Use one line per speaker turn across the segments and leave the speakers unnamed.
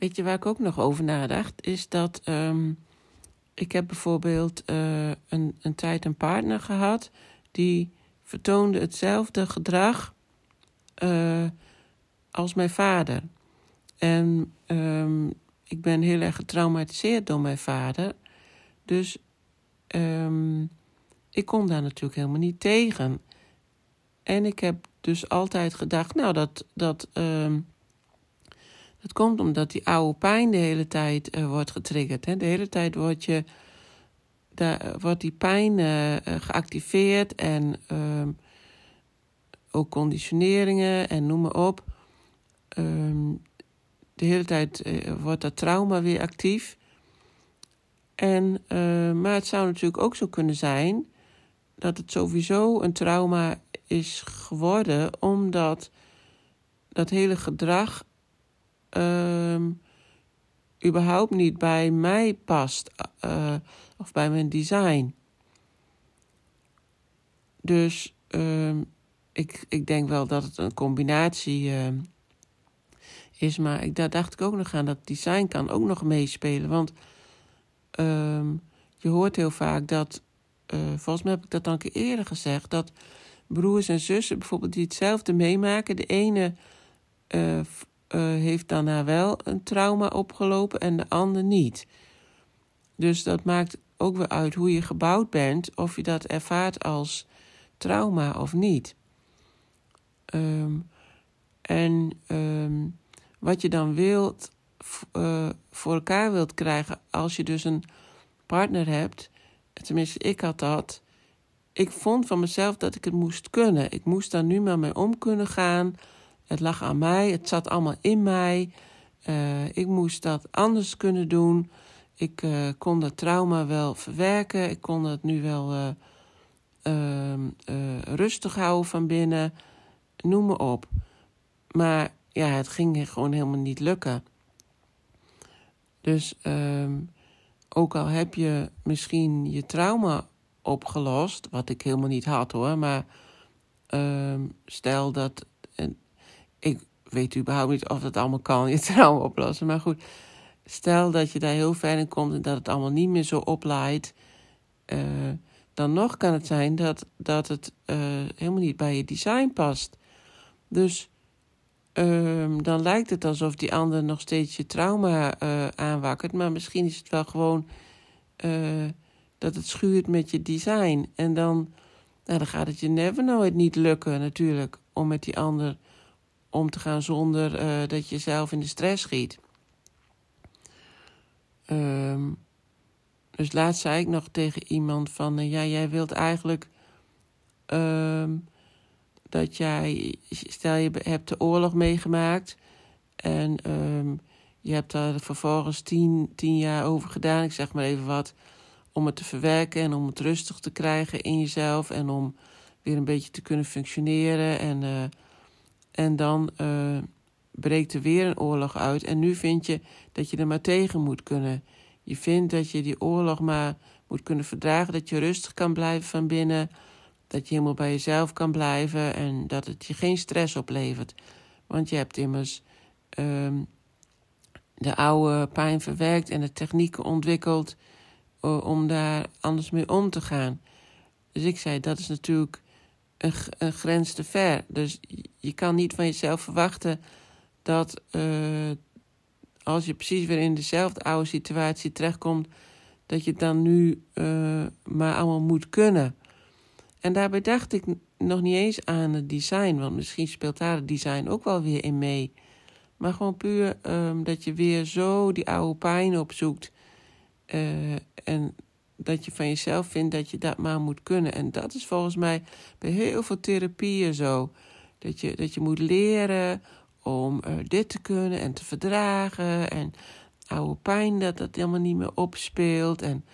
weet je waar ik ook nog over nadacht? Is dat um, ik heb bijvoorbeeld uh, een, een tijd een partner gehad die vertoonde hetzelfde gedrag uh, als mijn vader. En um, ik ben heel erg getraumatiseerd door mijn vader. Dus um, ik kon daar natuurlijk helemaal niet tegen. En ik heb dus altijd gedacht, nou, dat, dat, dat komt omdat die oude pijn de hele tijd uh, wordt getriggerd. Hè? De hele tijd wordt, je, daar, wordt die pijn uh, geactiveerd en um, ook conditioneringen en noem maar op. Um, de hele tijd wordt dat trauma weer actief. En, maar het zou natuurlijk ook zo kunnen zijn dat het sowieso een trauma is geworden, omdat dat hele gedrag um, überhaupt niet bij mij past uh, of bij mijn design. Dus um, ik, ik denk wel dat het een combinatie uh, is, maar ik, daar dacht ik ook nog aan dat design kan ook nog meespelen. Want je hoort heel vaak dat uh, volgens mij heb ik dat dan een keer eerder gezegd, dat broers en zussen bijvoorbeeld die hetzelfde meemaken, de ene uh, uh, heeft daarna wel een trauma opgelopen en de ander niet. Dus dat maakt ook weer uit hoe je gebouwd bent, of je dat ervaart als trauma of niet. Um, en um, wat je dan wilt, uh, voor elkaar wilt krijgen als je dus een partner hebt, tenminste ik had dat, ik vond van mezelf dat ik het moest kunnen. Ik moest daar nu maar mee om kunnen gaan. Het lag aan mij, het zat allemaal in mij. Uh, ik moest dat anders kunnen doen. Ik uh, kon dat trauma wel verwerken. Ik kon het nu wel uh, rustig houden van binnen. Noem me op. Maar ja, het ging gewoon helemaal niet lukken. Dus um, ook al heb je misschien je trauma opgelost, wat ik helemaal niet had hoor, maar um, stel dat. Ik weet überhaupt niet of dat allemaal kan, je trauma oplossen, maar goed. Stel dat je daar heel ver in komt en dat het allemaal niet meer zo oplaait. Uh, dan nog kan het zijn dat, dat het uh, helemaal niet bij je design past. Dus um, dan lijkt het alsof die ander nog steeds je trauma uh, aanwakkert. Maar misschien is het wel gewoon dat het schuurt met je design. En dan, nou, dan gaat het je never nooit niet lukken natuurlijk om met die ander om te gaan zonder uh, dat je zelf in de stress schiet. Um, dus laatst zei ik nog tegen iemand van, ja, jij wilt eigenlijk um, dat jij, stel je hebt de oorlog meegemaakt en um, je hebt daar vervolgens tien, tien jaar over gedaan, ik zeg maar even wat, om het te verwerken en om het rustig te krijgen in jezelf en om weer een beetje te kunnen functioneren. En, uh, en dan uh, breekt er weer een oorlog uit en nu vind je dat je er maar tegen moet kunnen. Je vindt dat je die oorlog maar moet kunnen verdragen, dat je rustig kan blijven van binnen dat je helemaal bij jezelf kan blijven en dat het je geen stress oplevert. Want je hebt immers um, de oude pijn verwerkt en de technieken ontwikkeld uh, om daar anders mee om te gaan. Dus ik zei, dat is natuurlijk een, grens te ver. Dus je kan niet van jezelf verwachten dat uh, als je precies weer in dezelfde oude situatie terechtkomt, dat je het dan nu uh, maar allemaal moet kunnen. En daarbij dacht ik nog niet eens aan het design, want misschien speelt daar het design ook wel weer in mee. Maar gewoon puur um, dat je weer zo die oude pijn opzoekt. Uh, en dat je van jezelf vindt dat je dat maar moet kunnen. En dat is volgens mij bij heel veel therapieën zo. Dat je, dat je moet leren om uh, dit te kunnen en te verdragen. En oude pijn dat dat helemaal niet meer opspeelt. En,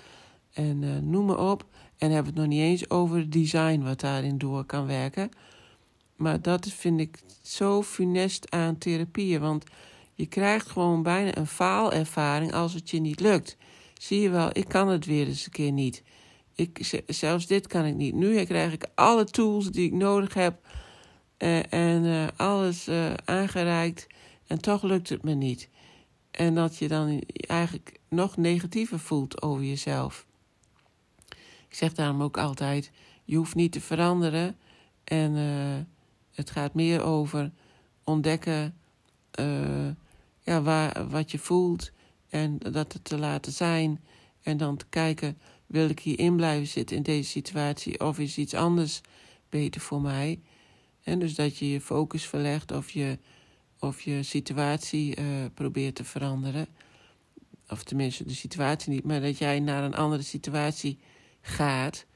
en uh, noem maar op. En hebben het nog niet eens over het design wat daarin door kan werken. Maar dat vind ik zo funest aan therapieën. Want je krijgt gewoon bijna een faalervaring als het je niet lukt. Zie je wel, ik kan het weer eens een keer niet. Ik, zelfs dit kan ik niet. Nu krijg ik alle tools die ik nodig heb. Uh, en uh, alles uh, aangereikt. En toch lukt het me niet. En dat je dan eigenlijk nog negatiever voelt over jezelf. Ik zeg daarom ook altijd: je hoeft niet te veranderen. En het gaat meer over ontdekken ja, waar, wat je voelt en dat het te laten zijn. En dan te kijken, wil ik hierin blijven zitten in deze situatie of is iets anders beter voor mij? En dus dat je je focus verlegt of je, of je situatie uh, probeert te veranderen. Of tenminste de situatie niet, maar dat jij naar een andere situatie gaat.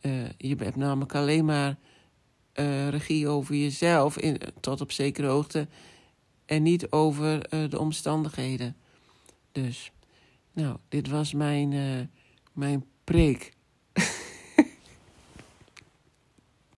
Uh, je hebt namelijk alleen maar uh, regie over jezelf in, tot op zekere hoogte en niet over de omstandigheden. Dus, nou, dit was mijn, uh, mijn preek